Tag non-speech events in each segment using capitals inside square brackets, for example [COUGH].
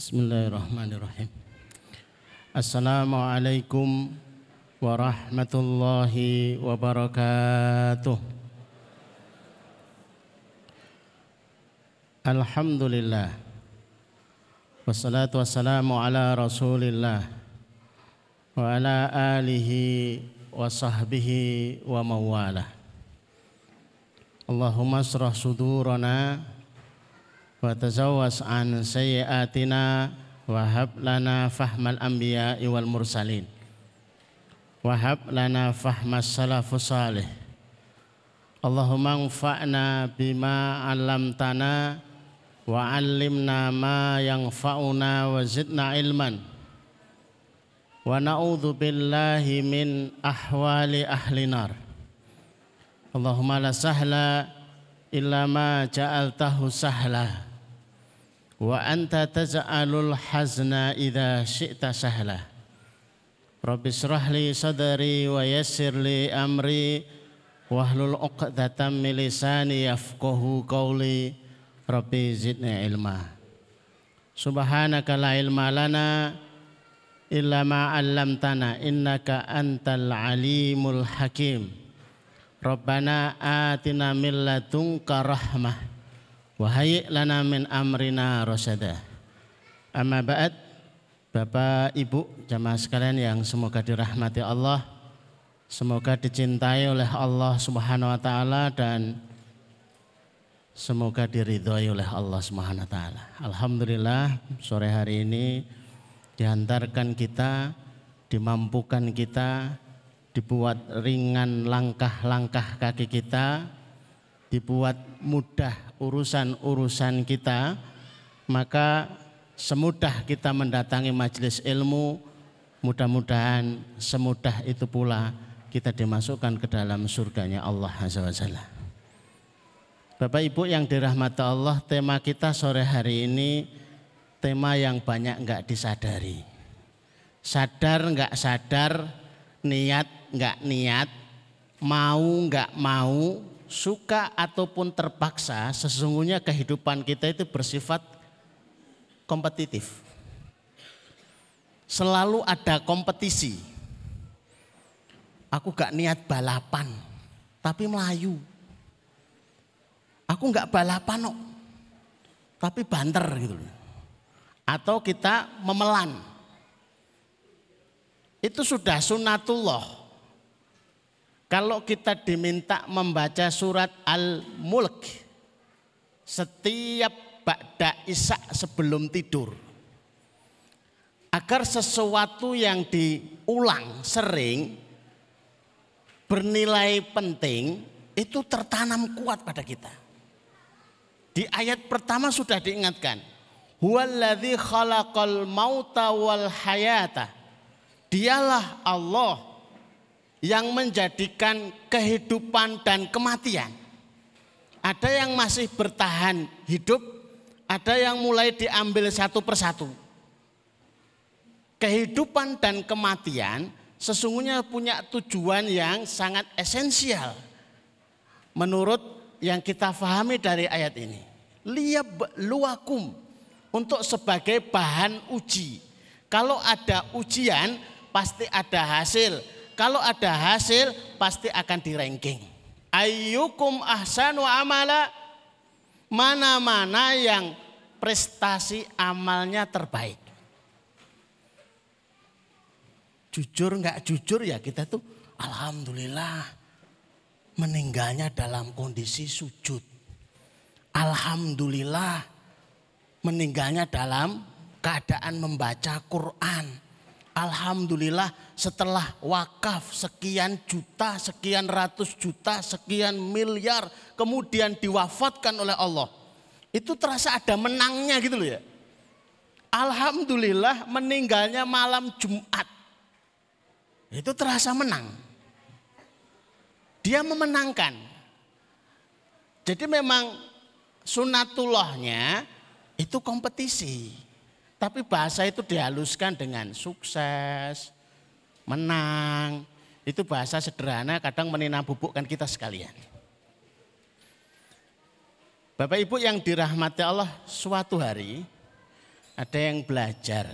Bismillahirrahmanirrahim. Assalamualaikum warahmatullahi wabarakatuh. Alhamdulillah. Wassalatu wassalamu ala Rasulillah wa ala alihi wa sahbihi wa mawalah. Allahumma asrah sudurana wa an sayyiatina wa lana fahmal anbiya'i wal mursalin. Wa lana fahmas salafus salih. Allahumma anfa'na bima 'allamtana wa 'allimna ma yanfa'una wa zidna ilman. Wa na'udzu billahi min Allahumma la sahla illa ma ja'altahu sahla wa anta taj'alul hazna idza syi'ta sahla. Rabbi shrah li sadri wa yassir li amri wahlul 'uqdatam min lisani yafqahu qawli. Rabbi zidni ilma. Subhanaka la ilma lana illa ma 'allamtana innaka antal alimul hakim. Rabbana atina min ladunka rahmah wa hayyi lana min amrina rasyada. Amma ba'd Bapak Ibu jamaah sekalian yang semoga dirahmati Allah, semoga dicintai oleh Allah Subhanahu wa taala dan semoga diridhoi oleh Allah Subhanahu wa taala. Alhamdulillah sore hari ini diantarkan kita, dimampukan kita dibuat ringan langkah-langkah kaki kita, dibuat mudah urusan-urusan kita, maka semudah kita mendatangi majelis ilmu, mudah-mudahan semudah itu pula kita dimasukkan ke dalam surganya Allah Azza wa Jalla. Bapak Ibu yang dirahmati Allah, tema kita sore hari ini tema yang banyak enggak disadari. Sadar enggak sadar, niat nggak niat, mau nggak mau, suka ataupun terpaksa, sesungguhnya kehidupan kita itu bersifat kompetitif. Selalu ada kompetisi. Aku gak niat balapan, tapi melayu. Aku nggak balapan kok, tapi banter gitu. Atau kita memelan. Itu sudah sunatullah. Kalau kita diminta membaca surat Al-Mulk setiap ba'da isak sebelum tidur. Agar sesuatu yang diulang sering bernilai penting itu tertanam kuat pada kita. Di ayat pertama sudah diingatkan. Huwallazi khalaqal mauta wal hayata. Dialah Allah yang menjadikan kehidupan dan kematian. Ada yang masih bertahan hidup, ada yang mulai diambil satu persatu. Kehidupan dan kematian sesungguhnya punya tujuan yang sangat esensial. Menurut yang kita fahami dari ayat ini. Liyab luakum untuk sebagai bahan uji. Kalau ada ujian pasti ada hasil kalau ada hasil pasti akan di ranking. Ayyukum ahsanu amala mana-mana yang prestasi amalnya terbaik. Jujur nggak jujur ya kita tuh alhamdulillah meninggalnya dalam kondisi sujud. Alhamdulillah meninggalnya dalam keadaan membaca Quran. Alhamdulillah setelah wakaf sekian juta, sekian ratus juta, sekian miliar kemudian diwafatkan oleh Allah. Itu terasa ada menangnya gitu loh ya. Alhamdulillah meninggalnya malam Jumat. Itu terasa menang. Dia memenangkan. Jadi memang sunatullahnya itu kompetisi. Tapi bahasa itu dihaluskan dengan sukses, menang. Itu bahasa sederhana kadang menina bubukkan kita sekalian. Bapak Ibu yang dirahmati Allah suatu hari ada yang belajar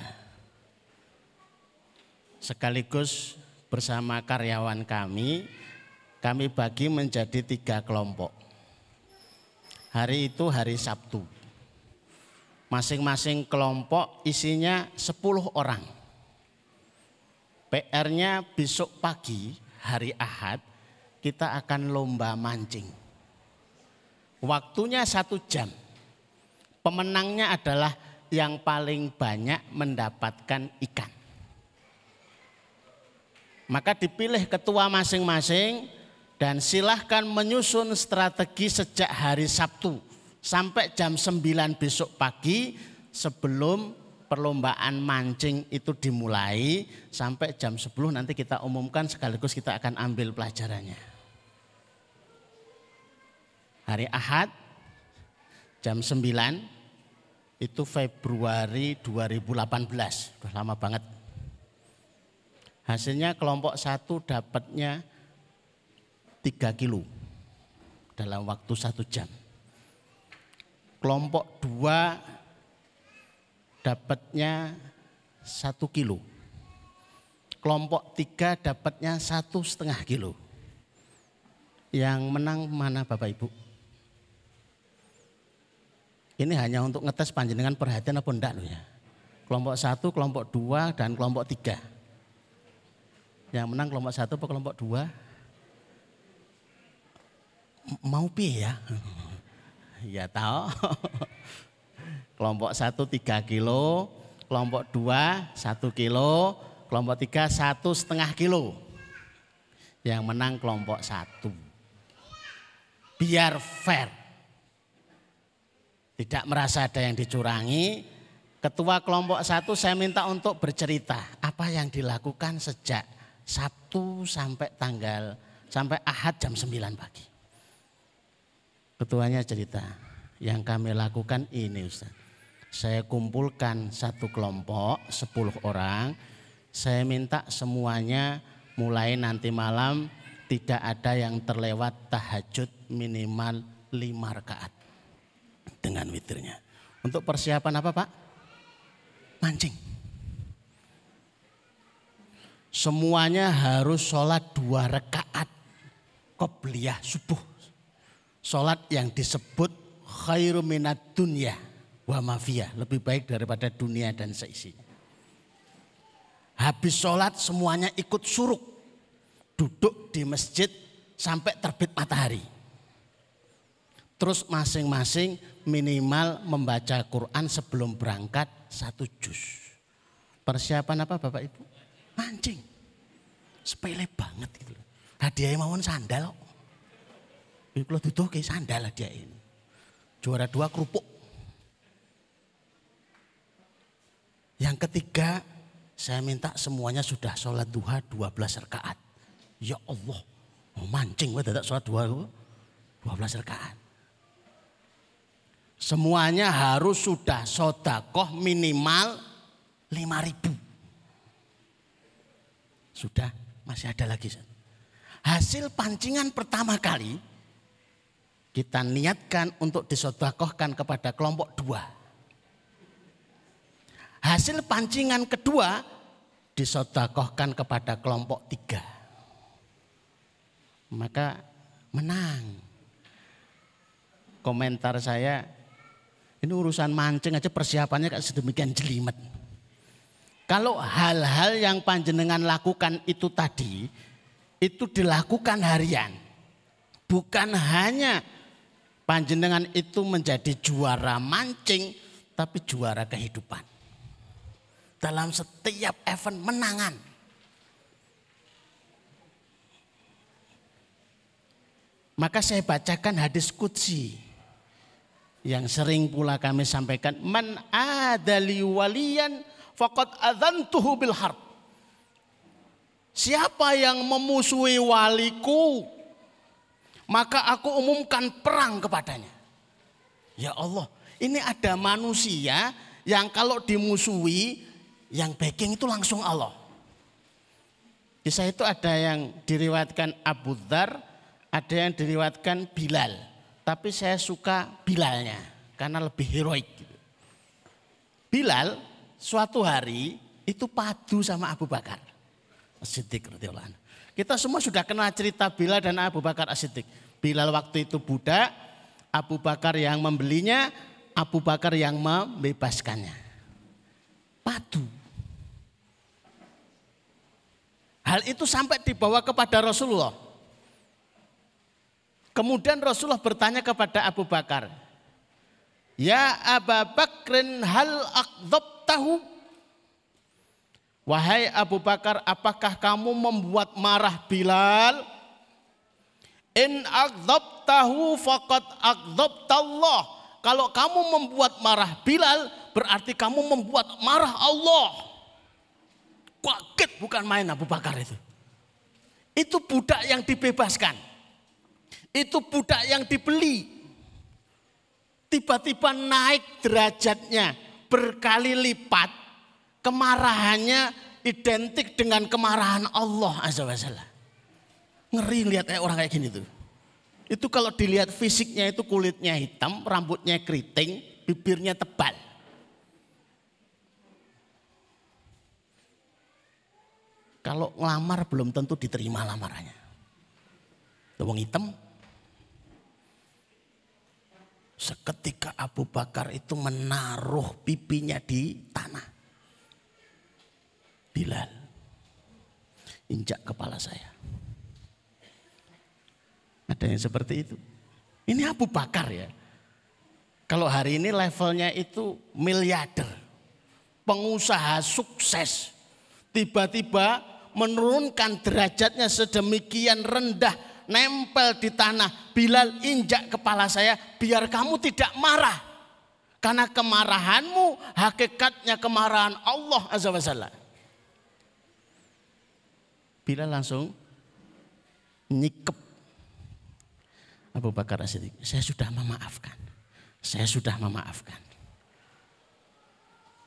sekaligus bersama karyawan kami, kami bagi menjadi tiga kelompok. Hari itu hari Sabtu. Masing-masing kelompok isinya 10 orang. PR-nya besok pagi hari Ahad kita akan lomba mancing. Waktunya satu jam. Pemenangnya adalah yang paling banyak mendapatkan ikan. Maka dipilih ketua masing-masing dan silahkan menyusun strategi sejak hari Sabtu sampai jam 9 besok pagi sebelum perlombaan mancing itu dimulai sampai jam 10 nanti kita umumkan sekaligus kita akan ambil pelajarannya. Hari Ahad jam 9 itu Februari 2018, sudah lama banget. Hasilnya kelompok satu dapatnya 3 kilo dalam waktu satu jam. Kelompok dua dapatnya satu kilo. Kelompok tiga dapatnya satu setengah kilo. Yang menang mana Bapak Ibu? Ini hanya untuk ngetes panjenengan perhatian apa enggak loh ya. Kelompok satu, kelompok dua, dan kelompok tiga. Yang menang kelompok satu atau kelompok dua? Mau pi ya? Ya tahu. kelompok satu tiga kilo, kelompok dua satu kilo, kelompok tiga satu setengah kilo. Yang menang kelompok satu. Biar fair. Tidak merasa ada yang dicurangi. Ketua kelompok satu saya minta untuk bercerita apa yang dilakukan sejak Sabtu sampai tanggal sampai Ahad jam 9 pagi. Ketuanya cerita, yang kami lakukan ini Ustaz. Saya kumpulkan satu kelompok 10 orang, saya minta semuanya mulai nanti malam tidak ada yang terlewat tahajud minimal 5 rakaat dengan witirnya. Untuk persiapan apa Pak? Mancing. Semuanya harus sholat dua rakaat qobliyah subuh. Sholat yang disebut khairu minat dunya wa mafiyah. Lebih baik daripada dunia dan seisinya. Habis sholat semuanya ikut suruk. Duduk di masjid sampai terbit matahari. Terus masing-masing minimal membaca Quran sebelum berangkat satu juz. Persiapan apa Bapak Ibu? mancing. Sepele banget gitu. Hadiahnya mawon sandal kok. Kalau duduk kayak sandal hadiah ini. Juara dua kerupuk. Yang ketiga, saya minta semuanya sudah sholat duha 12 rakaat. Ya Allah, mau mancing gue tidak sholat duha 12 rakaat. Semuanya harus sudah sodakoh minimal 5 ribu. Sudah, masih ada lagi. Hasil pancingan pertama kali kita niatkan untuk disodakohkan kepada kelompok dua. Hasil pancingan kedua disodakohkan kepada kelompok tiga. Maka menang. Komentar saya, ini urusan mancing aja persiapannya kayak sedemikian jelimet. Kalau hal-hal yang panjenengan lakukan itu tadi, itu dilakukan harian. Bukan hanya panjenengan itu menjadi juara mancing, tapi juara kehidupan. Dalam setiap event menangan. Maka saya bacakan hadis kutsi yang sering pula kami sampaikan. Man adali waliyan faqad adzantuhu bil harb. Siapa yang memusuhi waliku, maka aku umumkan perang kepadanya. Ya Allah, ini ada manusia yang kalau dimusuhi, yang backing itu langsung Allah. Kisah itu ada yang diriwatkan Abu Dhar, ada yang diriwatkan Bilal. Tapi saya suka Bilalnya, karena lebih heroik. Bilal suatu hari itu padu sama Abu Bakar. As-Siddiq Kita semua sudah kenal cerita Bilal dan Abu Bakar As-Siddiq. Bilal waktu itu budak, Abu Bakar yang membelinya, Abu Bakar yang membebaskannya. Padu. Hal itu sampai dibawa kepada Rasulullah. Kemudian Rasulullah bertanya kepada Abu Bakar, Ya Abu Bakrin hal akdob tahu? Wahai Abu Bakar, apakah kamu membuat marah Bilal? In tahu fakat Allah. Kalau kamu membuat marah Bilal, berarti kamu membuat marah Allah. Kaget bukan main Abu Bakar itu. Itu budak yang dibebaskan. Itu budak yang dibeli tiba-tiba naik derajatnya berkali lipat, kemarahannya identik dengan kemarahan Allah Azza wa Jalla. Ngeri lihat orang kayak gini tuh. Itu kalau dilihat fisiknya itu kulitnya hitam, rambutnya keriting, bibirnya tebal. Kalau ngelamar belum tentu diterima lamarannya. Wong hitam, Seketika Abu Bakar itu menaruh pipinya di tanah. Bilal, injak kepala saya. Ada yang seperti itu. Ini Abu Bakar ya. Kalau hari ini levelnya itu miliarder. Pengusaha sukses. Tiba-tiba menurunkan derajatnya sedemikian rendah nempel di tanah. Bilal injak kepala saya biar kamu tidak marah. Karena kemarahanmu hakikatnya kemarahan Allah Azza wa Jalla. Bilal langsung nyikep Abu Bakar As-Siddiq. Saya sudah memaafkan. Saya sudah memaafkan.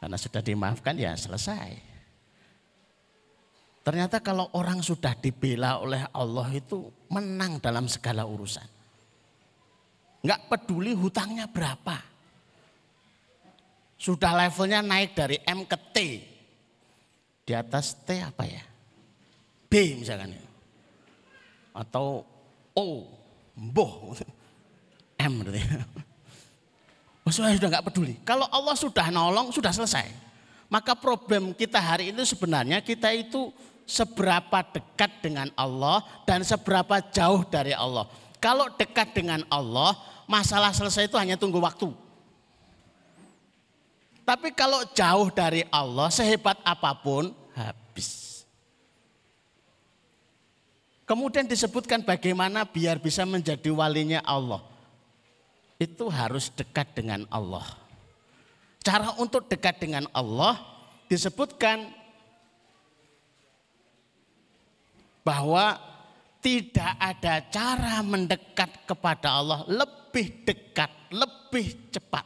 Karena sudah dimaafkan ya selesai. Ternyata kalau orang sudah dibela oleh Allah itu menang dalam segala urusan. Enggak peduli hutangnya berapa. Sudah levelnya naik dari M ke T. Di atas T apa ya? B misalkan. Atau O, Boh. M berarti. Maksudnya sudah enggak peduli. Kalau Allah sudah nolong, sudah selesai. Maka problem kita hari ini sebenarnya kita itu seberapa dekat dengan Allah dan seberapa jauh dari Allah. Kalau dekat dengan Allah, masalah selesai itu hanya tunggu waktu. Tapi kalau jauh dari Allah, sehebat apa pun, habis. Kemudian disebutkan bagaimana biar bisa menjadi walinya Allah. Itu harus dekat dengan Allah. Cara untuk dekat dengan Allah disebutkan bahwa tidak ada cara mendekat kepada Allah lebih dekat, lebih cepat.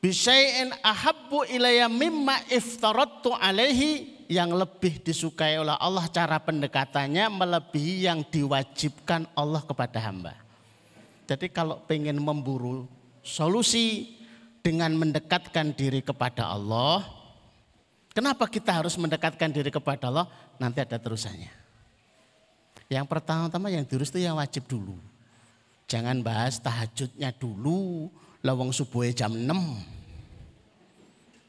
Bisain ahabbu ilayya mimma iftaratu alaihi yang lebih disukai oleh Allah cara pendekatannya melebihi yang diwajibkan Allah kepada hamba. Jadi kalau pengen memburu solusi dengan mendekatkan diri kepada Allah, kenapa kita harus mendekatkan diri kepada Allah? nanti ada terusannya. Yang pertama-tama yang diurus itu yang wajib dulu. Jangan bahas tahajudnya dulu, lawang subuh jam 6.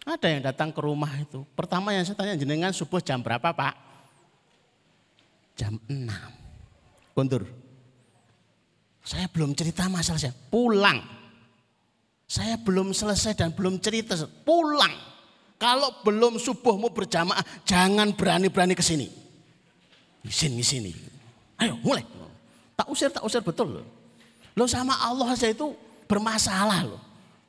Ada yang datang ke rumah itu. Pertama yang saya tanya jenengan subuh jam berapa pak? Jam 6. Kuntur. Saya belum cerita masalah saya. Pulang. Saya belum selesai dan belum cerita. Pulang. Kalau belum subuh mau berjamaah, jangan berani-berani ke sini. Di sini, sini. Ayo mulai. Tak usir, tak usir betul loh. Lo sama Allah saja itu bermasalah loh.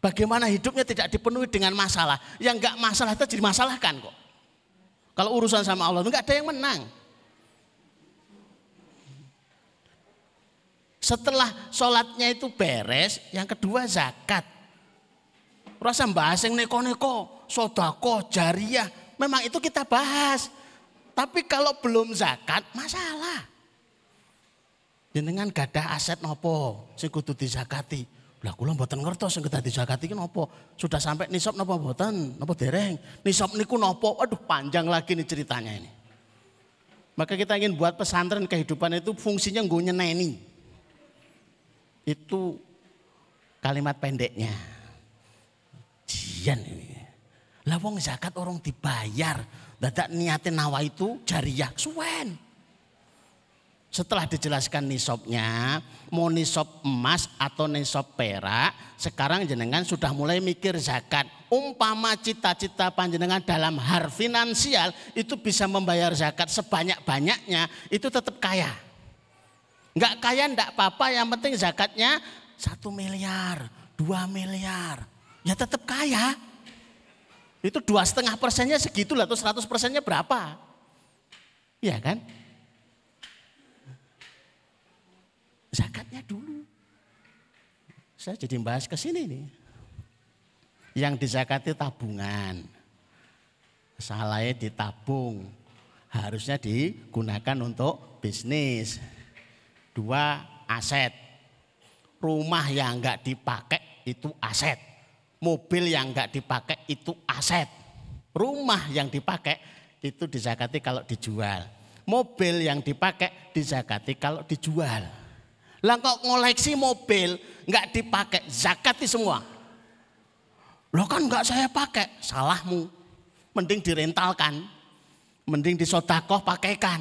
Bagaimana hidupnya tidak dipenuhi dengan masalah. Yang enggak masalah itu jadi masalahkan kok. Kalau urusan sama Allah enggak ada yang menang. Setelah sholatnya itu beres, yang kedua zakat. Rasa bahas yang neko-neko sodako, jariah. Memang itu kita bahas. Tapi kalau belum zakat, masalah. Jenengan gadah aset nopo, sing kudu dizakati. Lah kula mboten ngertos sing dadi zakat iki napa? Sudah sampai nisab napa mboten? Napa dereng? Nisab niku napa? Aduh panjang lagi nih ceritanya ini. Maka kita ingin buat pesantren kehidupan itu fungsinya nggo nyeneni. Itu kalimat pendeknya. Jian ini. Lah wong zakat orang dibayar, dadak niatin nawa itu jariah suwen. Setelah dijelaskan nisabnya, mau nisab emas atau nisab perak, sekarang jenengan sudah mulai mikir zakat. Umpama cita-cita panjenengan dalam hal finansial itu bisa membayar zakat sebanyak-banyaknya, itu tetap kaya. Enggak kaya enggak apa-apa, yang penting zakatnya satu miliar, dua miliar. Ya tetap kaya. Itu dua setengah persennya segitu lah, atau seratus persennya berapa? Iya kan? Zakatnya dulu. Saya jadi bahas ke sini nih. Yang dizakati tabungan. Salahnya ditabung. Harusnya digunakan untuk bisnis. Dua, aset. Rumah yang enggak dipakai itu aset. Mobil yang enggak dipakai itu aset. Rumah yang dipakai itu dizakati kalau dijual. Mobil yang dipakai dizakati kalau dijual. Lah kok ngoleksi mobil nggak dipakai zakat semua. Lo kan nggak saya pakai, salahmu. Mending direntalkan, mending disodakoh pakaikan,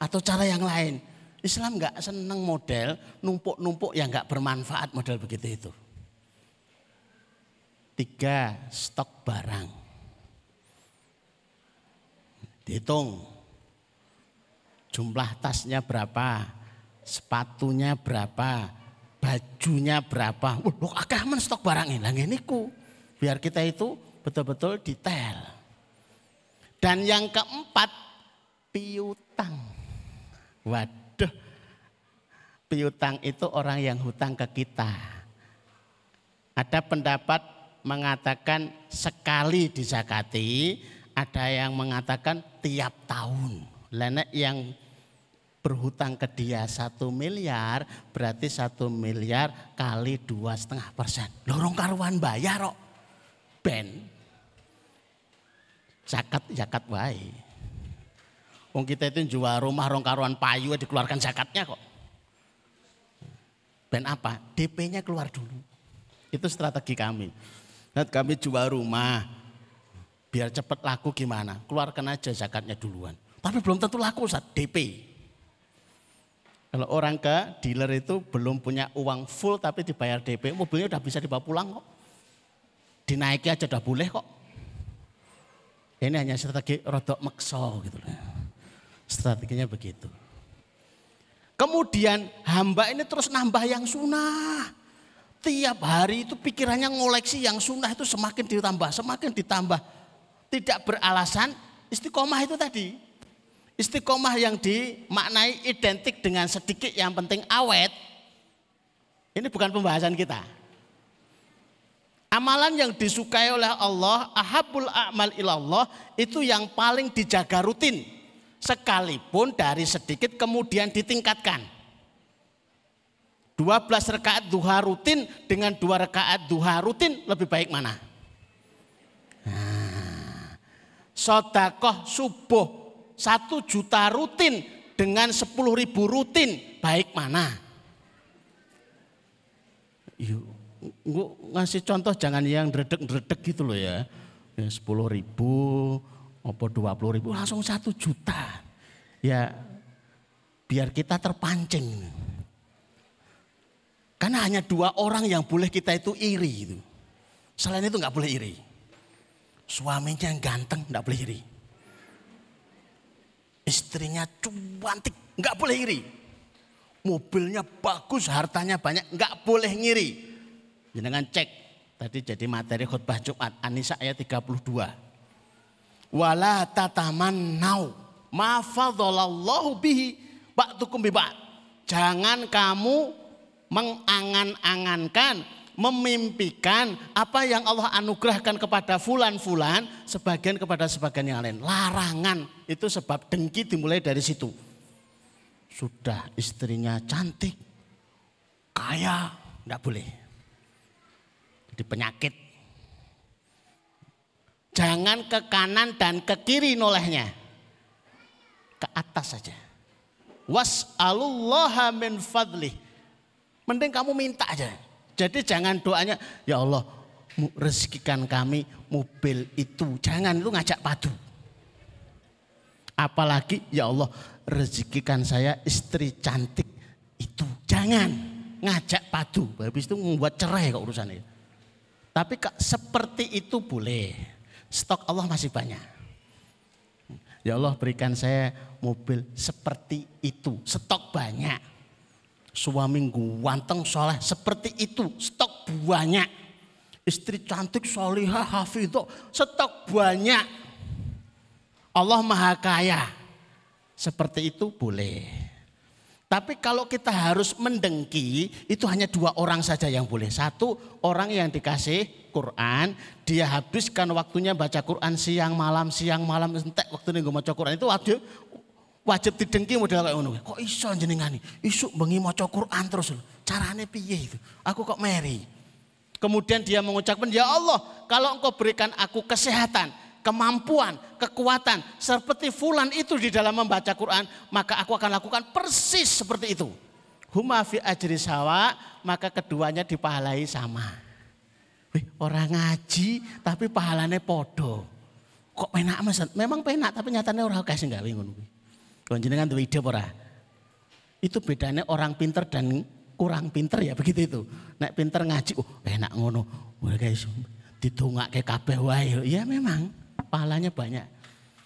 atau cara yang lain. Islam nggak seneng model numpuk-numpuk yang nggak bermanfaat model begitu itu. Tiga, stok barang. Dihitung jumlah tasnya berapa, sepatunya berapa, bajunya berapa. Wah, lo akeh men stok barang ini. Lah niku. Biar kita itu betul-betul detail. Dan yang keempat, piutang. Waduh. Piutang itu orang yang hutang ke kita. Ada pendapat mengatakan sekali dizakati, ada yang mengatakan tiap tahun. Lenek yang berhutang ke dia satu miliar, berarti satu miliar kali dua setengah persen. Lorong karuan bayar kok. Ben. Zakat, zakat wae. Wong kita itu jual rumah rong karuan payu dikeluarkan zakatnya kok. Ben apa? DP-nya keluar dulu. Itu strategi kami. Nah, kami jual rumah, biar cepat laku gimana? Keluarkan aja zakatnya duluan. Tapi belum tentu laku saat DP. Kalau orang ke dealer itu belum punya uang full tapi dibayar DP, mobilnya udah bisa dibawa pulang kok. Dinaiki aja udah boleh kok. Ini hanya strategi rodok mekso gitu. Strateginya begitu. Kemudian hamba ini terus nambah yang sunnah. Tiap hari itu pikirannya ngoleksi yang sunnah itu semakin ditambah, semakin ditambah. Tidak beralasan istiqomah itu tadi. Istiqomah yang dimaknai identik dengan sedikit yang penting awet. Ini bukan pembahasan kita. Amalan yang disukai oleh Allah, ahabul a'mal ilallah, itu yang paling dijaga rutin. Sekalipun dari sedikit kemudian ditingkatkan. 12 rakaat duha rutin dengan dua rakaat duha rutin lebih baik mana? Nah, sodakoh subuh satu juta rutin dengan sepuluh ribu rutin baik mana? Yuk, ngasih contoh jangan yang dredek-dredek gitu loh ya. ya sepuluh ribu, apa dua puluh ribu, langsung satu juta. Ya biar kita terpancing. Karena hanya dua orang yang boleh kita itu iri. Gitu. Selain itu nggak boleh iri. Suaminya yang ganteng nggak boleh iri istrinya cantik, nggak boleh iri. Mobilnya bagus, hartanya banyak, nggak boleh ngiri. Jangan cek, tadi jadi materi khutbah Jumat, Anisa ayat 32. Wala tataman nau, mafadhalallahu bihi ba'dukum bi Jangan kamu mengangan-angankan memimpikan apa yang Allah anugerahkan kepada fulan-fulan sebagian kepada sebagian yang lain. Larangan itu sebab dengki dimulai dari situ. Sudah istrinya cantik, kaya, enggak boleh. jadi penyakit. Jangan ke kanan dan ke kiri nolehnya. Ke atas saja. Was'alullaha min fadlih. Mending kamu minta aja. Jadi jangan doanya, ya Allah rezekikan kami mobil itu. Jangan itu ngajak padu. Apalagi ya Allah rezekikan saya istri cantik itu. Jangan ngajak padu. Habis itu membuat cerai kok urusannya. Tapi seperti itu boleh. Stok Allah masih banyak. Ya Allah berikan saya mobil seperti itu. Stok banyak. Suami ganteng soleh seperti itu. Stok banyak. Istri cantik solihah hafidh. Stok banyak. Allah maha kaya. Seperti itu boleh. Tapi kalau kita harus mendengki, itu hanya dua orang saja yang boleh. Satu, orang yang dikasih Quran, dia habiskan waktunya baca Quran siang malam, siang malam, entek waktu ini gue baca Quran. Itu wajib, wajib didengki model kayak ngono. Kok iso jenengani? Isu bengi maca Quran terus. Carane piye itu? Aku kok meri. Kemudian dia mengucapkan, "Ya Allah, kalau Engkau berikan aku kesehatan, kemampuan, kekuatan seperti fulan itu di dalam membaca Quran, maka aku akan lakukan persis seperti itu. Huma fi ajri sawa, maka keduanya dipahalai sama. Wih, orang ngaji tapi pahalanya podo. Kok penak mas? Memang penak tapi nyatanya orang kasih nggak bingung. Kalau jenengan tuh ide ora. Itu bedanya orang pinter dan kurang pinter ya begitu itu. Nek pinter ngaji, oh enak ngono. Wah guys, ditungak ke kabeh wae. Ya memang pahalanya banyak.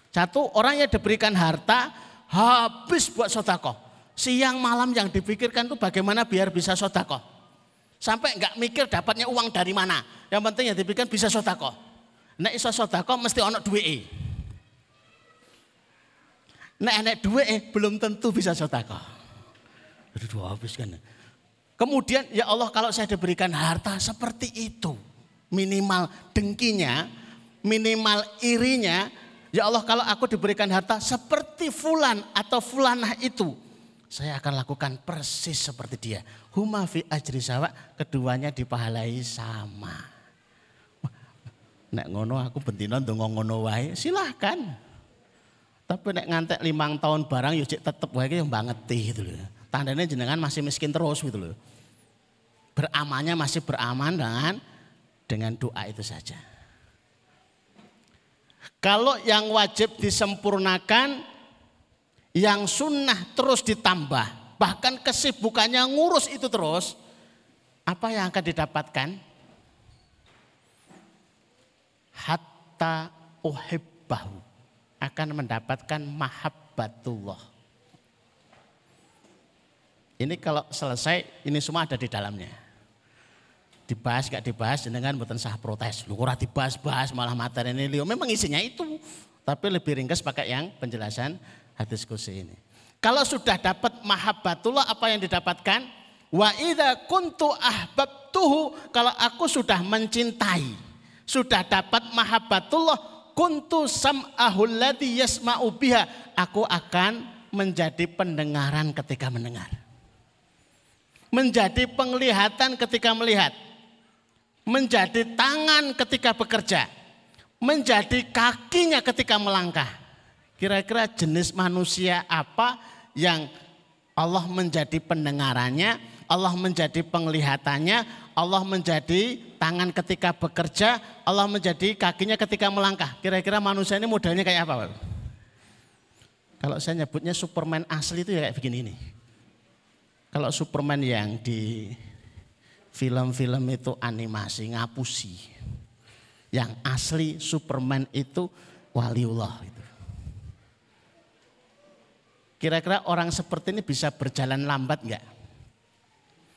Satu orang yang diberikan harta habis buat sodako. Siang malam yang dipikirkan itu bagaimana biar bisa sodako. Sampai nggak mikir dapatnya uang dari mana. Yang penting yang dipikirkan bisa sodako. Nek iso sodako mesti ono duwe. Nek nek duwe belum tentu bisa sodako. Aduh habis kan. Kemudian ya Allah kalau saya diberikan harta seperti itu. Minimal dengkinya minimal irinya, ya Allah kalau aku diberikan harta seperti fulan atau fulanah itu, saya akan lakukan persis seperti dia. Huma fi ajri sawa, keduanya dipahalai sama. Nek ngono aku bentino ndonga ngono wae, silahkan. Tapi nek ngantek limang tahun barang yuk tetep wae yang banget gitu loh. Tandanya jenengan masih miskin terus gitu loh. Beramannya masih beraman dengan dengan doa itu saja. Kalau yang wajib disempurnakan, yang sunnah terus ditambah. Bahkan kesibukannya ngurus itu terus. Apa yang akan didapatkan? Hatta uhibbahu. Akan mendapatkan mahabbatullah. Ini kalau selesai, ini semua ada di dalamnya dibahas gak dibahas dengan buatan sah protes. Lu kurang dibahas-bahas malah materi ini Leo. Memang isinya itu. Tapi lebih ringkas pakai yang penjelasan hadis kursi ini. Kalau sudah dapat mahabbatullah apa yang didapatkan? Wa idza kuntu ahbabtuhu kalau aku sudah mencintai, sudah dapat mahabbatullah kuntu sam'ahul yasma'u biha, aku akan menjadi pendengaran ketika mendengar. Menjadi penglihatan ketika melihat menjadi tangan ketika bekerja, menjadi kakinya ketika melangkah. Kira-kira jenis manusia apa yang Allah menjadi pendengarannya, Allah menjadi penglihatannya, Allah menjadi tangan ketika bekerja, Allah menjadi kakinya ketika melangkah. Kira-kira manusia ini modelnya kayak apa? Kalau saya nyebutnya Superman asli itu ya kayak begini nih. Kalau Superman yang di film-film itu animasi ngapusi. Yang asli Superman itu waliullah itu. Kira-kira orang seperti ini bisa berjalan lambat enggak?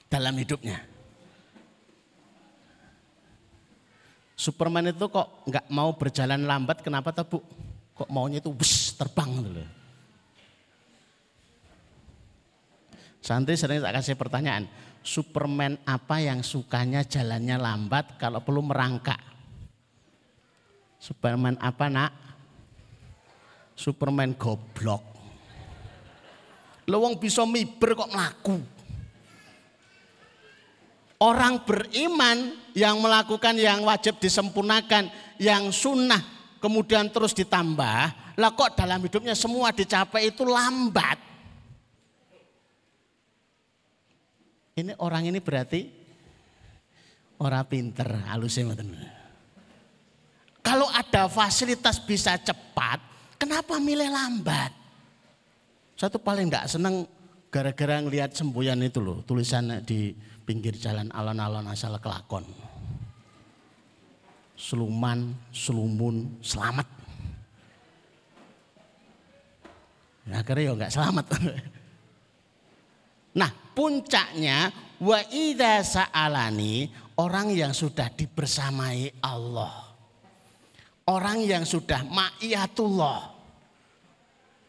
Dalam hidupnya. Superman itu kok enggak mau berjalan lambat kenapa tuh bu? Kok maunya itu bus terbang dulu. Santri sering tak kasih pertanyaan, Superman apa yang sukanya jalannya lambat kalau perlu merangkak? Superman apa nak? Superman goblok. Lewong bisa miber kok melaku. Orang beriman yang melakukan yang wajib disempurnakan, yang sunnah kemudian terus ditambah, lah kok dalam hidupnya semua dicapai itu lambat. Ini orang ini berarti orang pinter, halusnya Kalau ada fasilitas bisa cepat, kenapa milih lambat? Satu paling tidak senang gara-gara ngelihat semboyan itu loh, tulisan di pinggir jalan alon-alon asal kelakon. Seluman, selumun, selamat. Nah, akhirnya ya nggak selamat. [LAUGHS] Nah, puncaknya wa idza sa'alani orang yang sudah dibersamai Allah. Orang yang sudah ma'iyatullah.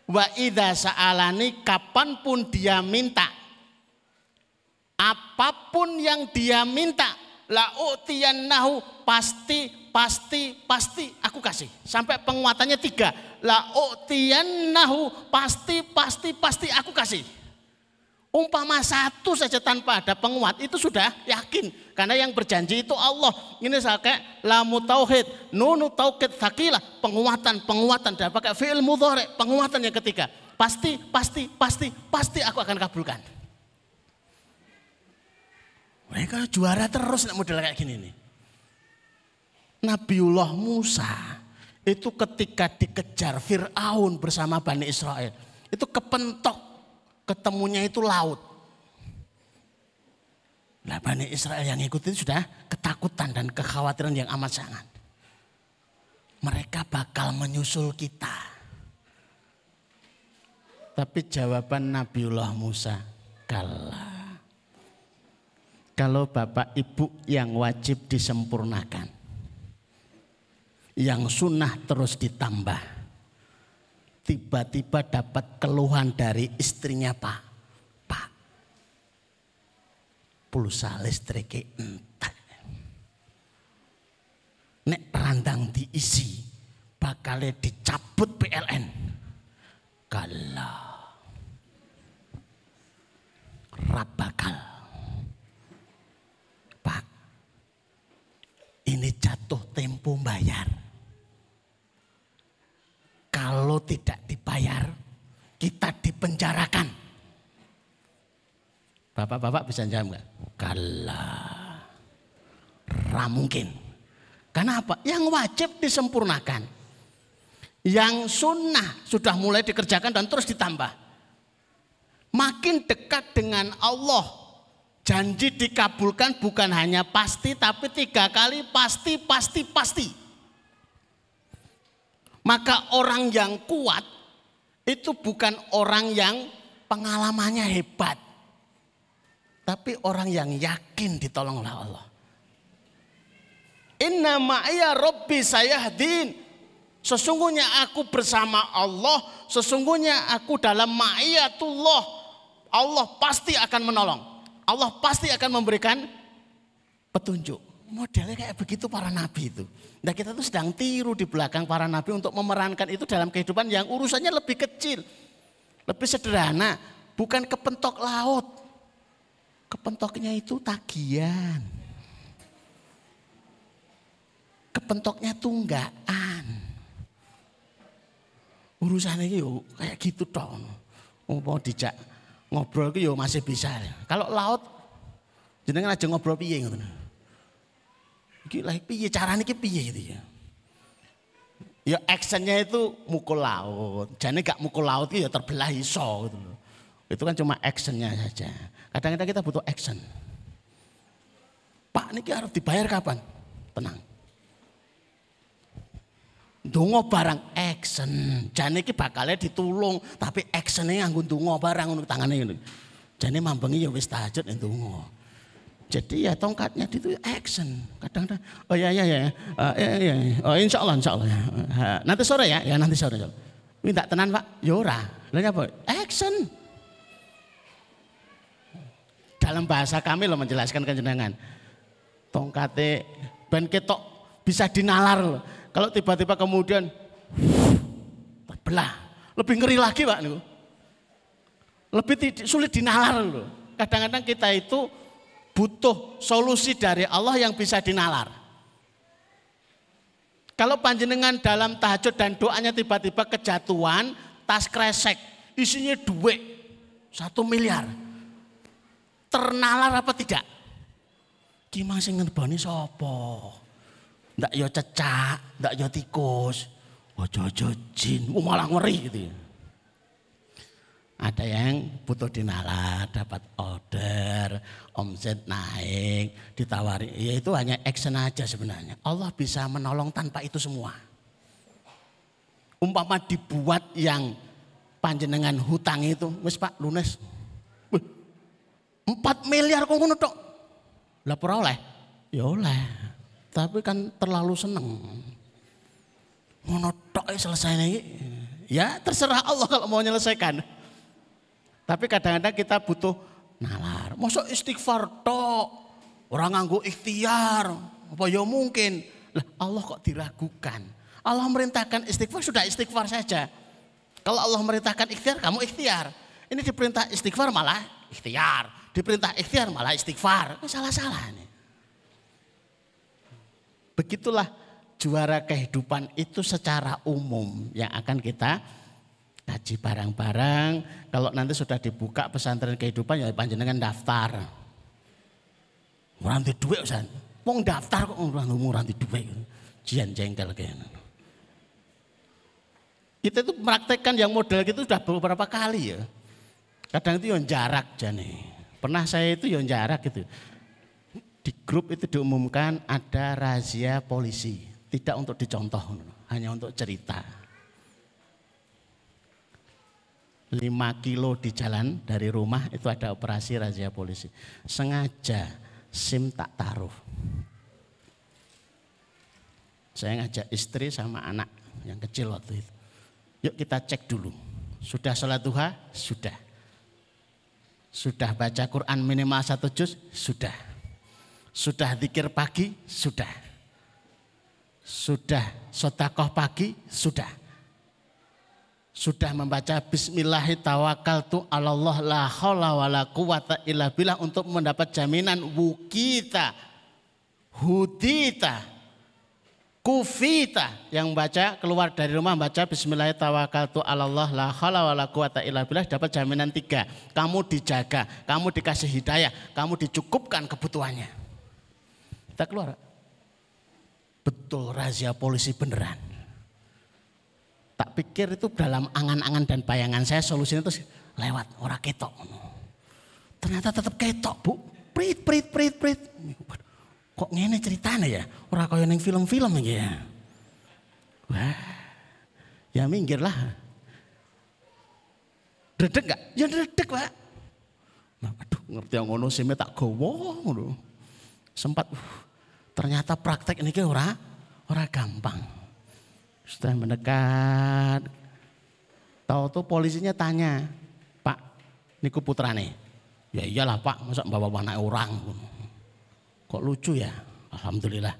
Wa idza sa'alani kapan pun dia minta. Apa pun yang dia minta, la nahu pasti pasti pasti aku kasih. Sampai penguatannya tiga. La nahu pasti pasti pasti aku kasih. Umpama satu saja tanpa ada penguat itu sudah yakin. Karena yang berjanji itu Allah. Ini saya kayak lamu tauhid, nunu tauhid sakilah. Penguatan, penguatan. Dan pakai fi'il mudhari, penguatan yang ketiga. Pasti, pasti, pasti, pasti aku akan kabulkan. Mereka juara terus model kayak gini nih. Nabiullah Musa itu ketika dikejar Fir'aun bersama Bani Israel. Itu kepentok ketemunya itu laut. Nah Bani Israel yang ikut itu sudah ketakutan dan kekhawatiran yang amat sangat. Mereka bakal menyusul kita. Tapi jawaban Nabiullah Musa, kalah. Kalau bapak ibu yang wajib disempurnakan. Yang sunnah terus ditambah tiba-tiba dapat keluhan dari istrinya Pak. Pak, pulsa listrik entek. Nek randang diisi, bakalnya dicabut PLN. Kalah. Rabakal. Pak, ini jatuh tempo bayar kalau tidak dibayar, kita dipenjarakan. Bapak-bapak bisa jawab enggak? Kalah. Ramungkin. Karena apa? Yang wajib disempurnakan. Yang sunnah sudah mulai dikerjakan dan terus ditambah. Makin dekat dengan Allah. Janji dikabulkan bukan hanya pasti tapi tiga kali pasti, pasti, pasti. Maka orang yang kuat itu bukan orang yang pengalamannya hebat. Tapi orang yang yakin ditolong oleh Allah. Inna ma'ya Rabbi sayahdin. Sesungguhnya aku bersama Allah. Sesungguhnya aku dalam ma'iyatullah. Allah pasti akan menolong. Allah pasti akan memberikan petunjuk. Modelnya kayak begitu para nabi itu. Nah kita tuh sedang tiru di belakang para nabi untuk memerankan itu dalam kehidupan yang urusannya lebih kecil. Lebih sederhana. Bukan kepentok laut. Kepentoknya itu tagihan. Kepentoknya tunggaan. Urusannya itu kayak gitu dong. Mau dijak ngobrol itu masih bisa. Kalau laut jenengan aja ngobrol piye gitu. Iki lah piye carane iki piye gitu ya. Ya actionnya itu mukul laut. Jadi gak mukul laut ya terbelah iso gitu loh. Itu kan cuma actionnya saja. Kadang-kadang kita butuh action. Pak ini harus dibayar kapan? Tenang. Dungo barang action. Jadi ini bakalnya ditulung. Tapi actionnya nganggun dungo barang untuk tangannya. Jadi mambengi ya wis tahajud dungo. Jadi ya tongkatnya itu action. Kadang-kadang, oh ya ya ya, uh, ya, ya, oh insya Allah insya Allah. Uh, nanti sore ya, ya nanti sore. Minta tenan pak, yora. Ya Lalu apa? Action. Dalam bahasa kami lo menjelaskan kejenangan. Tongkatnya ben ketok bisa dinalar loh. Kalau tiba-tiba kemudian terbelah, lebih ngeri lagi pak. Lebih sulit dinalar loh. Kadang-kadang kita itu butuh solusi dari Allah yang bisa dinalar. Kalau panjenengan dalam tahajud dan doanya tiba-tiba kejatuhan, tas kresek, isinya duit, satu miliar. Ternalar apa tidak? Gimana sih ngerbani sopo? Ndak yo cecak, ndak yo tikus, ojo-ojo jin, malah ngeri gitu ya. Ada yang butuh dinalar, dapat order, omset naik, ditawari. Ya itu hanya action aja sebenarnya. Allah bisa menolong tanpa itu semua. Umpama dibuat yang panjenengan hutang itu, wis Pak lunes. Empat miliar kok ngono tok. Lah oleh? Ya oleh. Tapi kan terlalu seneng. Ngono tok selesai nih. Ya terserah Allah kalau mau menyelesaikan. Tapi kadang-kadang kita butuh nalar. Masa istighfar tok. Orang nganggu ikhtiar. Apa ya mungkin. Lah Allah kok diragukan. Allah merintahkan istighfar sudah istighfar saja. Kalau Allah merintahkan ikhtiar kamu ikhtiar. Ini diperintah istighfar malah ikhtiar. Diperintah ikhtiar malah istighfar. Salah-salah ini. Begitulah juara kehidupan itu secara umum yang akan kita kaji barang-barang. Kalau nanti sudah dibuka pesantren kehidupan ya panjenengan daftar. Muranti duit Ustaz. Wong daftar kok muranti duit. Jian jengkel kayaknya. Kita itu meraktekkan yang model gitu sudah beberapa kali ya. Kadang itu yang jarak jane. Pernah saya itu yang jarak gitu. Grup itu diumumkan ada razia polisi. Tidak untuk dicontoh, hanya untuk cerita. 5 kilo di jalan dari rumah itu ada operasi razia polisi. Sengaja SIM tak taruh. Saya ngajak istri sama anak yang kecil waktu itu. Yuk kita cek dulu. Sudah sholat duha? Sudah. Sudah baca Quran minimal satu juz? Sudah. Sudah zikir pagi? Sudah. Sudah sotakoh pagi? Sudah sudah membaca Bismillahirrahmanirrahim Allah la haula wala quwata illa untuk mendapat jaminan wukita hudita kufita yang baca keluar dari rumah baca Bismillahirrahmanirrahim Allah la haula wala quwata illa dapat jaminan tiga kamu dijaga kamu dikasih hidayah kamu dicukupkan kebutuhannya kita keluar betul razia polisi beneran Tak pikir itu dalam angan-angan dan bayangan saya solusinya itu lewat orang ketok. Ternyata tetap ketok bu. Prit, prit, prit, prit. Kok ngene ceritanya ya? Orang kaya neng film-film ya. Wah, ya minggir lah. Gak? Ya dedek pak. Nah, aduh ngerti yang ngono sih tak gowo ngono. Sempat uh, ternyata praktek ini ora ora gampang. Sudah mendekat. Tahu tuh polisinya tanya, Pak, niku putrane. Ya iyalah Pak, masa bawa anak orang. Kok lucu ya? Alhamdulillah.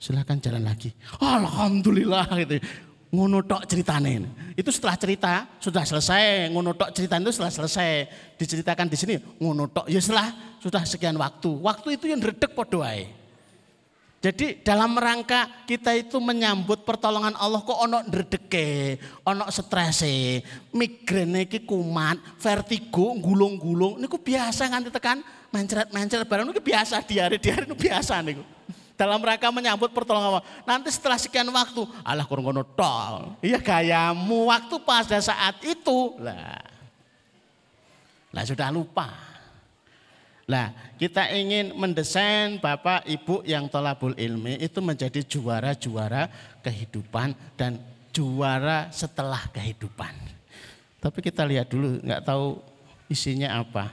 Silahkan jalan lagi. Alhamdulillah gitu. Ngono tok ceritane. Itu setelah cerita sudah selesai. Ngono cerita itu setelah selesai. Diceritakan di sini ngono. Ya setelah sudah sekian waktu. Waktu itu yang redek podoai. Jadi dalam rangka kita itu menyambut pertolongan Allah kok ono ndredeke, ono strese, migrain iki kumat, vertigo, gulung-gulung niku biasa nganti tekan mencret-mencret barang niku biasa diare-diare niku biasa niku. Dalam rangka menyambut pertolongan Allah. Nanti setelah sekian waktu, Allah kurang ngono tol. Iya gayamu waktu pada saat itu. Lah. Lah sudah lupa. Nah, kita ingin mendesain Bapak Ibu yang tolabul ilmi itu menjadi juara-juara kehidupan dan juara setelah kehidupan. Tapi kita lihat dulu, nggak tahu isinya apa.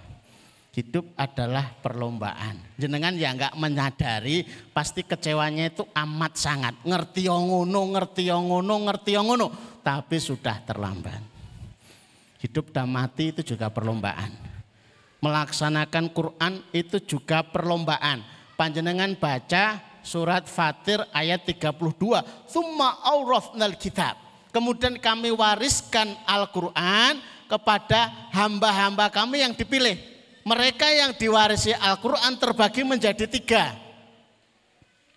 Hidup adalah perlombaan. Jenengan ya nggak menyadari, pasti kecewanya itu amat sangat. Ngerti ngono, ngerti ngono, ngerti ngono. Tapi sudah terlambat. Hidup dan mati itu juga perlombaan melaksanakan Quran itu juga perlombaan. Panjenengan baca surat Fatir ayat 32. Thumma awrafnal kitab. Kemudian kami wariskan Al-Quran kepada hamba-hamba kami yang dipilih. mereka yang diwarisi Al-Quran terbagi menjadi tiga.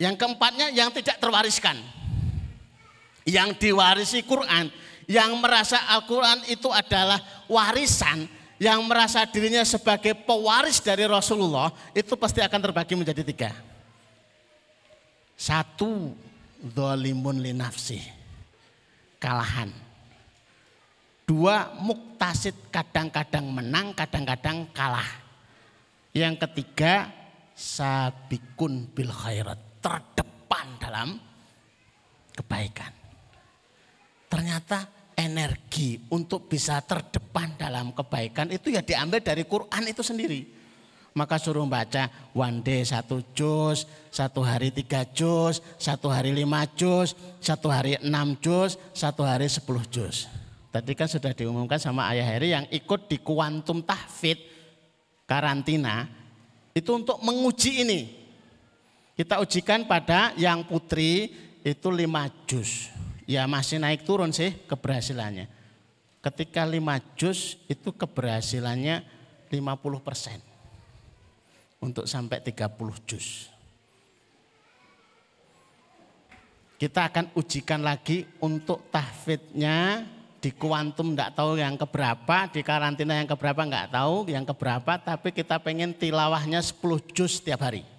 Yang keempatnya yang tidak terwariskan. Yang diwarisi Quran, yang merasa Al-Quran itu adalah warisan, yang merasa dirinya sebagai pewaris dari Rasulullah, itu pasti akan terbagi menjadi tiga. Satu, dolimun linafsi, kalahan. Dua, muktasid kadang-kadang menang, kadang-kadang kalah. Yang ketiga, sabikun bil khairat, terdepan dalam kebaikan. Ternyata energi untuk bisa terdepan dalam kebaikan itu ya diambil dari Quran itu sendiri. Maka suruh baca one day satu juz, satu hari tiga juz, satu hari lima juz, satu hari enam juz, satu hari sepuluh juz. Tadi kan sudah diumumkan sama Ayah Heri yang ikut di kuantum tahfid karantina itu untuk menguji ini. Kita ujikan pada yang putri itu lima juz. Ya masih naik turun sih keberhasilannya. Ketika lima juz itu keberhasilannya 50 persen. Untuk sampai 30 juz. Kita akan ujikan lagi untuk tahfidnya di kuantum tidak tahu yang keberapa, di karantina yang keberapa nggak tahu yang keberapa, tapi kita pengen tilawahnya 10 juz setiap hari.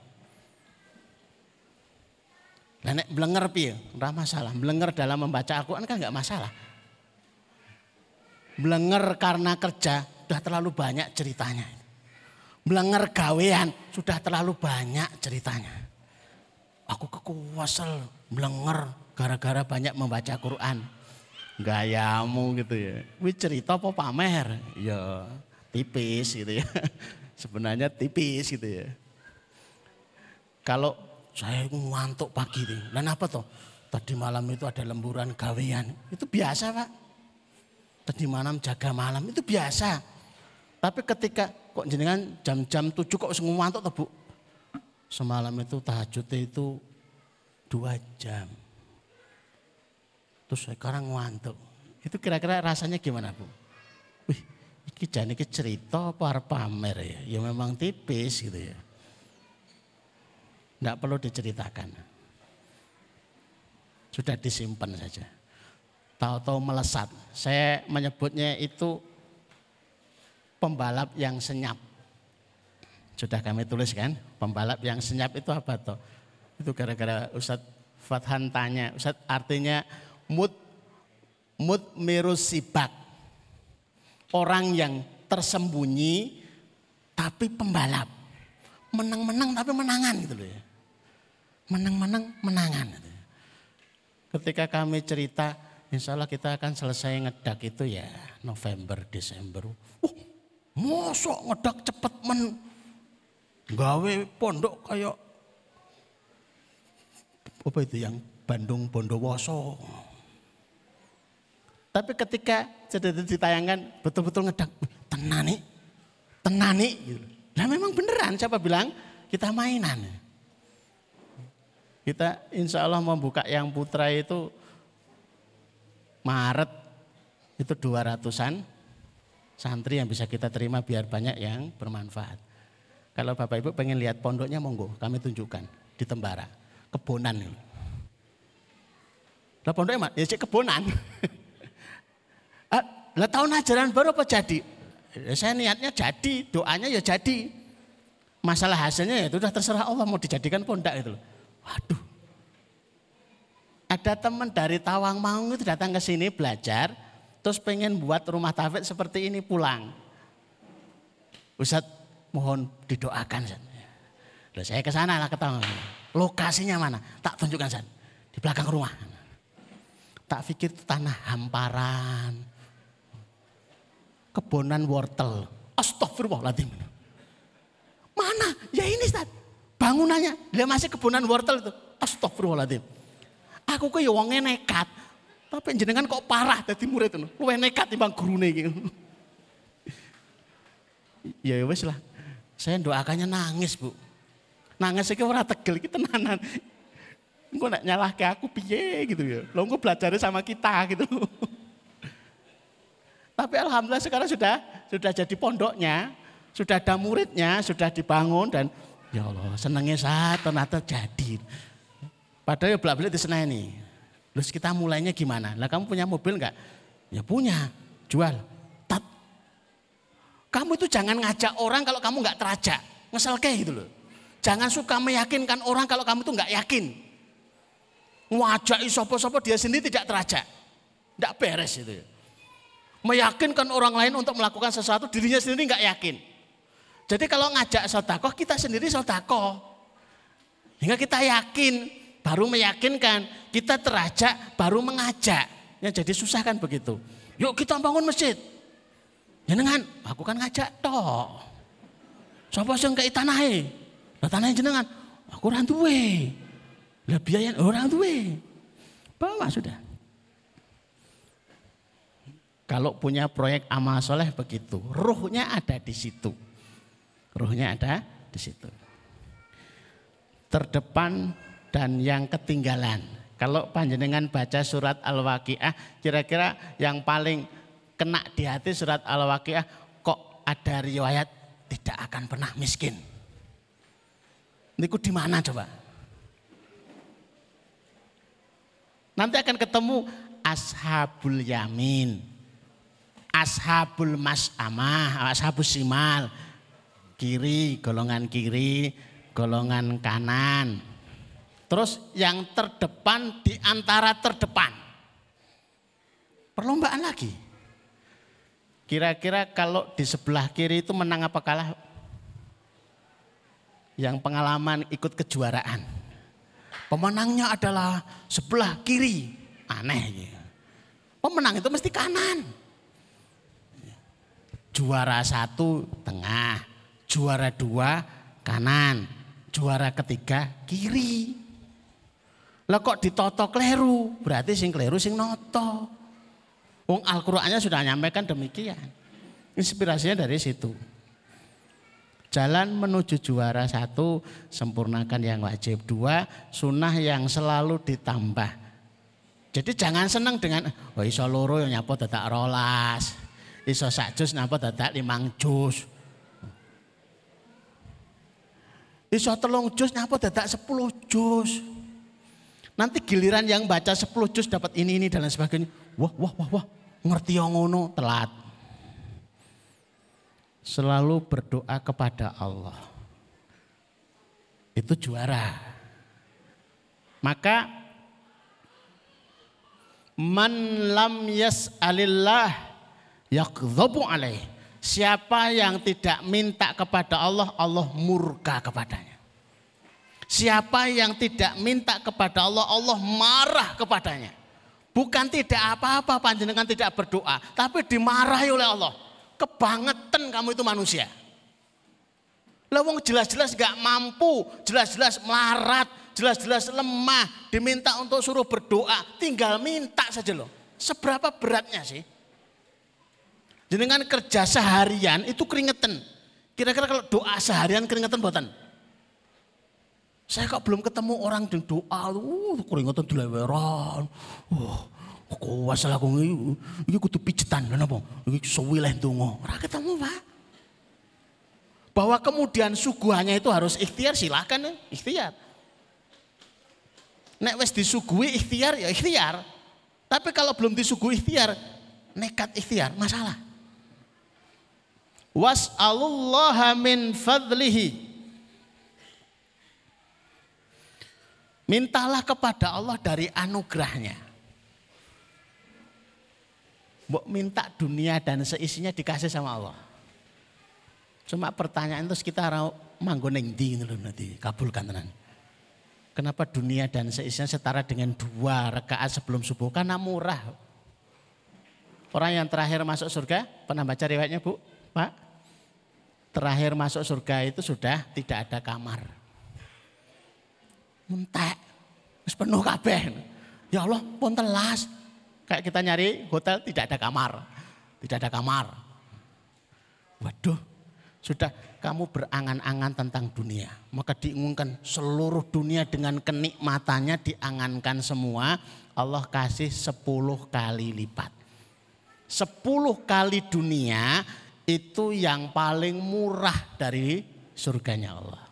Nah, nek blenger piye? Masalah. Blenger dalam membaca Al-Qur'an kan nggak masalah. Blenger karena kerja sudah terlalu banyak ceritanya. Blenger gawean sudah terlalu banyak ceritanya. Aku kekuasal blenger gara-gara banyak membaca Quran gayamu gitu ya. Wih cerita apa pamer? Ya tipis gitu ya. [LAUGHS] Sebenarnya tipis gitu ya. Kalau saya ngantuk pagi nih, dan apa toh? Tadi malam itu ada lemburan gawean, itu biasa pak. Tadi malam jaga malam, itu biasa. Tapi ketika kok jenengan jam-jam tujuh kok semua ngantuk toh bu? Semalam itu tahajudnya itu dua jam. Terus sekarang ngantuk. Itu kira-kira rasanya gimana Bu? Wih, ini jadi cerita apa pamer ya? Ya memang tipis gitu ya. Tidak perlu diceritakan. Sudah disimpan saja. Tahu-tahu melesat. Saya menyebutnya itu pembalap yang senyap. Sudah kami tulis kan, pembalap yang senyap itu apa toh? Itu gara-gara Ustadz Fathan tanya, Ustadz artinya mut mut mirusibak. Orang yang tersembunyi tapi pembalap. Menang-menang tapi menangan gitu loh ya. Menang-menang menangan. Ketika kami cerita, insya Allah kita akan selesai ngedak itu ya November, Desember. Uh, mosok ngedak cepet men gawe pondok kayak apa itu yang Bandung Bondowoso. Tapi ketika sudah ditayangkan betul-betul ngedang, tenani, tenani. Gitu. Nah memang beneran siapa bilang kita mainan. Kita insya Allah membuka yang putra itu Maret itu 200-an santri yang bisa kita terima biar banyak yang bermanfaat. Kalau Bapak Ibu pengen lihat pondoknya monggo kami tunjukkan di Tembara, kebonan. Lah pondoknya ya cek kebonan. [LAUGHS] Lah tahun ajaran baru apa jadi? Ya, saya niatnya jadi, doanya ya jadi. Masalah hasilnya ya itu sudah terserah Allah mau dijadikan pondok itu Waduh. Ada teman dari Tawang Maung itu datang ke sini belajar, terus pengen buat rumah tafid seperti ini pulang. Ustaz mohon didoakan. Loh, saya ke sana lah ke. Lokasinya mana? Tak tunjukkan San. Di belakang rumah. Tak pikir itu tanah hamparan, kebonan wortel. Astagfirullahaladzim. Mana? Ya ini Ustaz. Bangunannya. Dia masih kebonan wortel itu. Astagfirullahaladzim. Aku ke ya wongnya nekat. Tapi jenengan kok parah dari murid itu. Lu nekat timbang gurune gitu. [LAUGHS] ya wes lah. Saya doakannya nangis bu. Nangis itu orang tegel kita nanan. Engko nak nyalah ke aku piye gitu ya. Lo engko belajar sama kita gitu. [LAUGHS] Tapi alhamdulillah sekarang sudah sudah jadi pondoknya. Sudah ada muridnya, sudah dibangun dan ya Allah senangnya saat ternyata jadi. Padahal ya belak-belik diseneni. Terus kita mulainya gimana? Lah kamu punya mobil enggak? Ya punya, jual. Tat. Kamu itu jangan ngajak orang kalau kamu enggak terajak. Ngesel kayak gitu loh. Jangan suka meyakinkan orang kalau kamu tuh enggak yakin. Ngajak sopo-sopo dia sendiri tidak terajak. Enggak beres itu. Meyakinkan orang lain untuk melakukan sesuatu dirinya sendiri enggak yakin. Jadi kalau ngajak sotakoh kita sendiri sotakoh. Hingga kita yakin baru meyakinkan, kita terajak baru mengajak. Ya jadi susah kan begitu. Yuk kita bangun masjid. Jenengan, aku kan ngajak toh. Sapa sing kei tanahe? Lah tanahe jenengan, aku ora duwe. Lah biaya orang duwe. Bawa sudah. Kalau punya proyek amal soleh begitu, ruhnya ada di situ. Ruhnya ada di situ. Terdepan dan yang ketinggalan. Kalau panjenengan baca surat Al-Waqiah, kira-kira yang paling kena di hati surat Al-Waqiah, kok ada riwayat tidak akan pernah miskin. Niku di mana coba? Nanti akan ketemu ashabul yamin, ashabul mas'amah, ashabul simal, kiri, golongan kiri, golongan kanan, Terus yang terdepan di antara terdepan. Perlombaan lagi. Kira-kira kalau di sebelah kiri itu menang apa kalah? Yang pengalaman ikut kejuaraan. Pemenangnya adalah sebelah kiri. Aneh. Ya. Pemenang itu mesti kanan. Juara satu tengah. Juara dua kanan. Juara ketiga kiri. Lah kok ditoto kleru? Berarti sing kleru sing noto. Wong Al-Qur'annya sudah nyampaikan demikian. Inspirasinya dari situ. Jalan menuju juara satu, sempurnakan yang wajib. Dua, sunnah yang selalu ditambah. Jadi jangan senang dengan, oh iso loro yang nyapo dadak rolas. Iso sak jus nyapo dadak limang jus. Iso telung jus nyapo dadak sepuluh jus. Nanti giliran yang baca 10 juz dapat ini ini dan lain sebagainya. Wah, wah, wah, wah. Ngerti yang ngono telat. Selalu berdoa kepada Allah. Itu juara. Maka man lam yas'alillah yakdhabu alaih. Siapa yang tidak minta kepada Allah, Allah murka kepadanya. Siapa yang tidak minta kepada Allah, Allah marah kepadanya. Bukan tidak apa-apa panjenengan tidak berdoa, tapi dimarahi oleh Allah. Kebangetan kamu itu manusia. Lawang jelas-jelas gak mampu, jelas-jelas melarat, jelas-jelas lemah, diminta untuk suruh berdoa, tinggal minta saja loh. Seberapa beratnya sih? Jenengan kerja seharian itu keringetan. Kira-kira kalau doa seharian keringetan buatan? Saya kok belum ketemu orang yang doa, uh, keringetan dileweran. Uh, kuwas lah kok iki iki kudu pijetan lho napa? Iki sewileh donga. Ora ketemu, Pak. Bahwa kemudian suguhannya itu harus ikhtiar silahkan ya, ikhtiar. Nek wis disuguhi ikhtiar ya ikhtiar. Tapi kalau belum disuguhi ikhtiar, nekat ikhtiar, masalah. Was'alullaha min fadlihi Mintalah kepada Allah dari anugerahnya. Mbok minta dunia dan seisinya dikasih sama Allah. Cuma pertanyaan itu kita manggoneng di nanti kabulkan tenan. Kenapa dunia dan seisinya setara dengan dua rakaat sebelum subuh? Karena murah. Orang yang terakhir masuk surga, pernah baca riwayatnya Bu? Pak? Terakhir masuk surga itu sudah tidak ada kamar mentek. Penuh kabeh. Ya Allah, pun telas. Kayak kita nyari hotel tidak ada kamar. Tidak ada kamar. Waduh, sudah kamu berangan-angan tentang dunia. Maka diumumkan seluruh dunia dengan kenikmatannya diangankan semua. Allah kasih sepuluh kali lipat. Sepuluh kali dunia itu yang paling murah dari surganya Allah.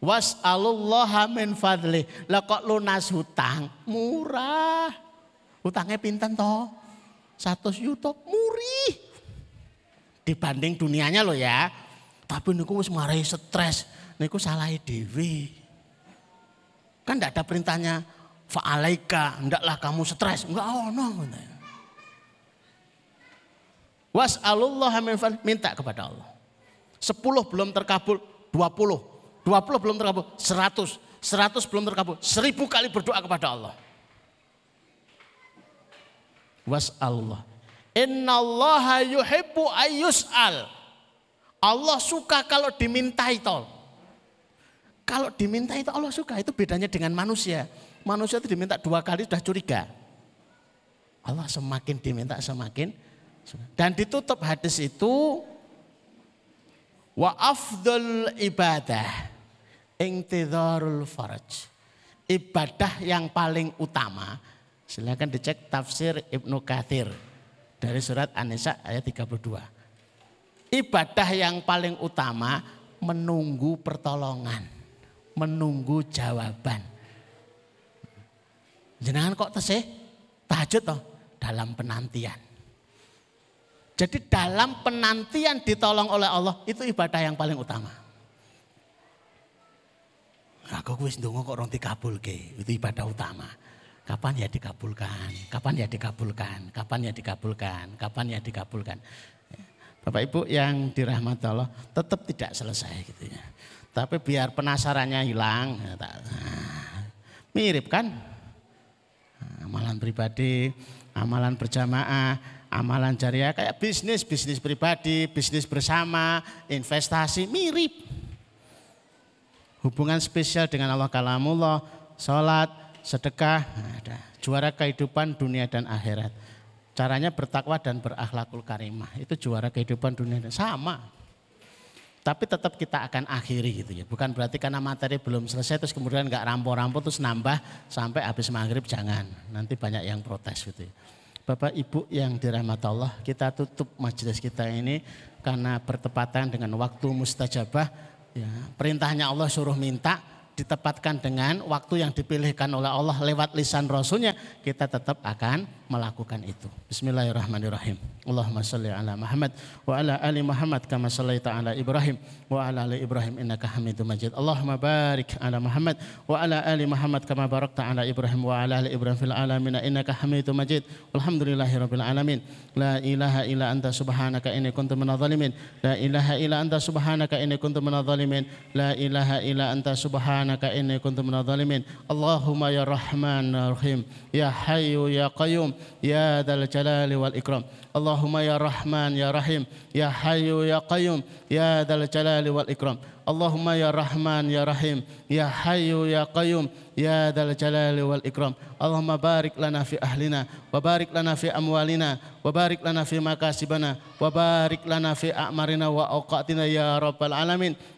Was'alullaha min fadli. Lah kok lunas hutang? Murah. Hutangnya pinten toh? Satu juta murih. Dibanding dunianya loh ya. Tapi niku wis marahi stres. Niku salah dewi. Kan tidak ada perintahnya fa'alaika, ndaklah kamu stres. Enggak ono. Oh, Was'alullah minta kepada Allah. Sepuluh belum terkabul, dua puluh. Dua puluh belum terkabul, seratus. Seratus belum terkabul, seribu kali berdoa kepada Allah. Was'alullah. Innallaha yuhibbu ayyus'al. Allah suka kalau dimintai tol. Kalau diminta itu Allah suka, itu bedanya dengan manusia. Manusia itu diminta dua kali sudah curiga. Allah semakin diminta semakin dan ditutup hadis itu wa afdal ibadah intidharul faraj. Ibadah yang paling utama silakan dicek tafsir Ibnu Kathir dari surat An-Nisa ayat 32. Ibadah yang paling utama menunggu pertolongan, menunggu jawaban. Jenengan kok tesih tahajud toh dalam penantian. Jadi dalam penantian ditolong oleh Allah itu ibadah yang paling utama. Aku wis ndonga kok orang dikabulke, itu ibadah utama. Kapan ya dikabulkan? Kapan ya dikabulkan? Kapan ya dikabulkan? Kapan ya dikabulkan? Bapak Ibu yang dirahmati Allah tetap tidak selesai gitu ya. Tapi biar penasarannya hilang, ya mirip kan? Amalan pribadi, amalan berjamaah, amalan jariah kayak bisnis, bisnis pribadi, bisnis bersama, investasi mirip. Hubungan spesial dengan Allah kalamullah, sholat, sedekah, ada. Juara kehidupan dunia dan akhirat. Caranya bertakwa dan berakhlakul karimah. Itu juara kehidupan dunia dan sama. Tapi tetap kita akan akhiri gitu ya. Bukan berarti karena materi belum selesai terus kemudian nggak rampo-rampo terus nambah sampai habis maghrib jangan. Nanti banyak yang protes gitu ya. Bapak Ibu yang dirahmati Allah, kita tutup majelis kita ini karena bertepatan dengan waktu mustajabah. Ya, perintahnya Allah suruh minta, ditempatkan dengan waktu yang dipilihkan oleh Allah lewat lisan Rasulnya, kita tetap akan melakukan itu. Bismillahirrahmanirrahim. Allahumma salli ala Muhammad wa ala ali Muhammad kama sallaita ala Ibrahim wa ala ali Ibrahim innaka Hamidum Majid. Allahumma barik ala Muhammad wa ala ali Muhammad kama barakta ala Ibrahim wa ala ali Ibrahim fil alamin innaka Hamidum Majid. Alhamdulillahi rabbil alamin. La ilaha illa anta subhanaka inni kuntu minadh dhalimin. La ilaha illa anta subhanaka inni kuntu minadh dhalimin. La ilaha illa anta subhanaka inni kuntu minadh dhalimin Allahumma ya Rahman ya Rahim ya Hayyu ya Qayyum ya Dzal Jalali wal Ikram Allahumma ya Rahman ya Rahim ya Hayyu ya Qayyum ya Dzal Jalali wal Ikram Allahumma ya Rahman ya Rahim ya Hayyu Jalali wal Ikram. Allahumma barik lana fi ahlina wa barik lana fi amwalina wa barik lana fi makasibana wa barik lana fi a'marina wa awqatina ya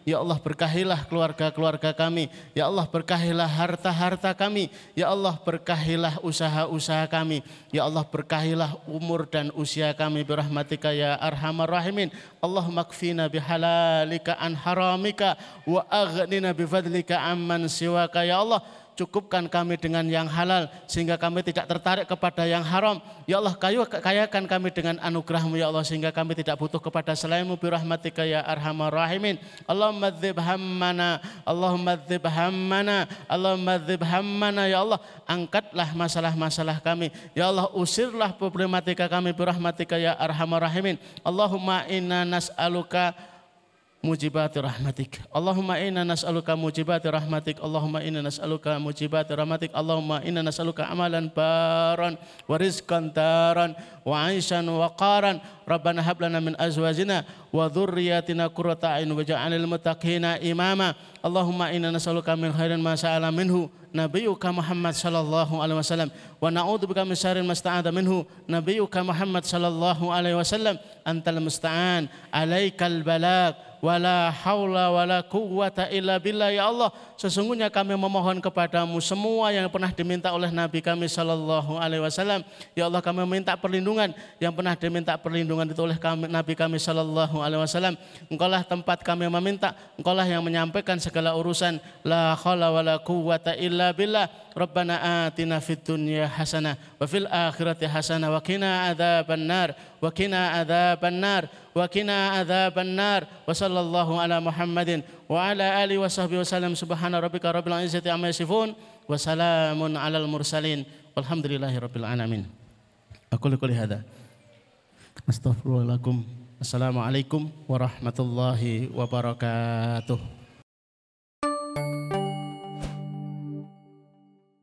ya Allah berkahilah keluarga-keluarga kami. Ya Allah berkahilah harta-harta kami. Ya Allah berkahilah usaha-usaha kami. Ya Allah berkahilah umur dan usia kami birahmatika ya arhamar rahimin. Allahumma kfina bihalalika an haramika wa aghnina bifadlika amman siwaka. Ya Allah cukupkan kami dengan yang halal sehingga kami tidak tertarik kepada yang haram. Ya Allah, kayu kayakan kami dengan anugerahmu ya Allah sehingga kami tidak butuh kepada selainmu birahmatika ya arhamar rahimin. Allahumma dzib hammana, Allahumma dzib hammana, Allahumma dzib hammana ya Allah, angkatlah masalah-masalah kami. Ya Allah, usirlah problematika kami birahmatika ya arhamar rahimin. Allahumma inna nas'aluka mujibati rahmatik. Allahumma inna nas'aluka mujibati rahmatik. Allahumma inna nas'aluka mujibati rahmatik. Allahumma inna nas'aluka amalan baran wa rizqan taran wa aishan wa qaran. Rabbana hab lana min azwajina wa dhurriyyatina qurrata a'yun waj'alna muttaqina imama. Allahumma inna nas'aluka min khairin ma sa'ala minhu نبيك محمد صلى الله عليه وسلم ونعوذ بك من شر ما استعاذ منه نبيك محمد صلى الله عليه وسلم أنت المستعان عليك البلاغ wala haula wala quwwata illa billah ya Allah sesungguhnya kami memohon kepadamu semua yang pernah diminta oleh Nabi kami sallallahu alaihi wasallam ya Allah kami meminta perlindungan yang pernah diminta perlindungan itu oleh kami, Nabi kami sallallahu alaihi wasallam engkaulah tempat kami meminta engkaulah yang menyampaikan segala urusan la haula wala quwwata illa billah. Rabbana atina fid dunya hasanah wa fil akhirati hasanah wa qina adzaban nar wa qina adzaban nar wa qina adzaban nar wa sallallahu ala Muhammadin wa ala alihi wa sahbihi wasallam subhana rabbika rabbil izzati amma yasifun wa salamun alal mursalin. Walhamdulillahi rabbil alamin. Aku qouli hadza astaghfirullahaladzim Assalamualaikum warahmatullahi wabarakatuh